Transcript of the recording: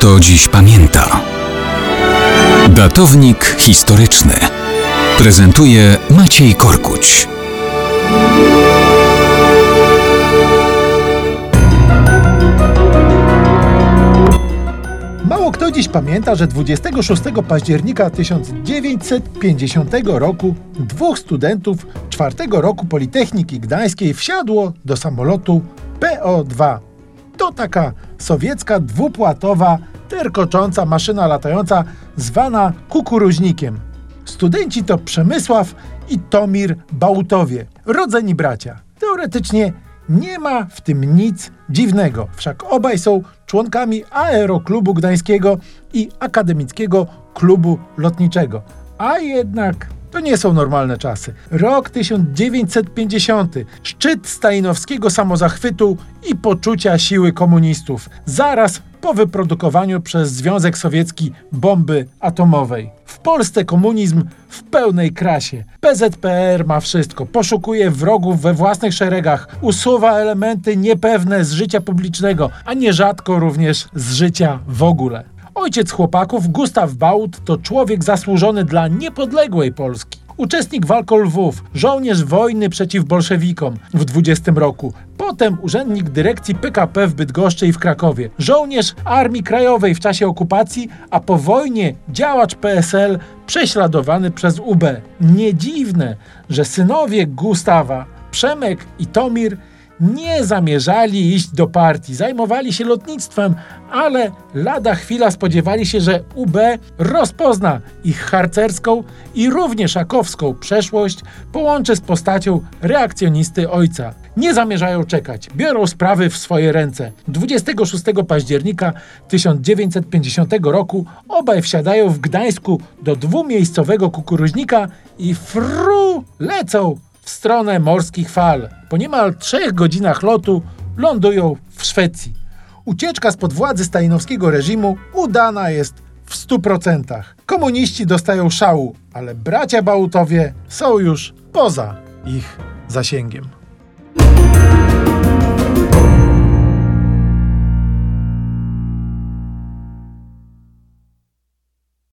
kto dziś pamięta. Datownik historyczny prezentuje Maciej Korkuć. Mało kto dziś pamięta, że 26 października 1950 roku dwóch studentów czwartego roku Politechniki Gdańskiej wsiadło do samolotu PO-2. To taka sowiecka dwupłatowa, terkocząca maszyna latająca zwana kukuruźnikiem. Studenci to Przemysław i Tomir Bałtowie, rodzeni bracia. Teoretycznie nie ma w tym nic dziwnego, wszak obaj są członkami Aeroklubu Gdańskiego i Akademickiego Klubu Lotniczego. A jednak to nie są normalne czasy. Rok 1950. Szczyt stalinowskiego samozachwytu i poczucia siły komunistów. Zaraz po wyprodukowaniu przez Związek Sowiecki bomby atomowej. W Polsce komunizm w pełnej krasie. PZPR ma wszystko. Poszukuje wrogów we własnych szeregach. Usuwa elementy niepewne z życia publicznego, a nierzadko również z życia w ogóle. Ojciec chłopaków, Gustaw Baut, to człowiek zasłużony dla niepodległej Polski. Uczestnik walk o Lwów, żołnierz wojny przeciw bolszewikom w 20 roku. Potem urzędnik dyrekcji PKP w Bydgoszczy i w Krakowie. Żołnierz Armii Krajowej w czasie okupacji, a po wojnie działacz PSL prześladowany przez UB. Nie dziwne, że synowie Gustawa, Przemek i Tomir nie zamierzali iść do partii, zajmowali się lotnictwem, ale lada chwila spodziewali się, że UB rozpozna ich harcerską i równie szakowską przeszłość, połączy z postacią reakcjonisty ojca. Nie zamierzają czekać, biorą sprawy w swoje ręce. 26 października 1950 roku obaj wsiadają w Gdańsku do dwumiejscowego kukuruźnika i fru lecą w stronę morskich fal. Po niemal trzech godzinach lotu lądują w Szwecji. Ucieczka spod władzy stalinowskiego reżimu udana jest w 100%. Komuniści dostają szału, ale bracia Bałutowie są już poza ich zasięgiem.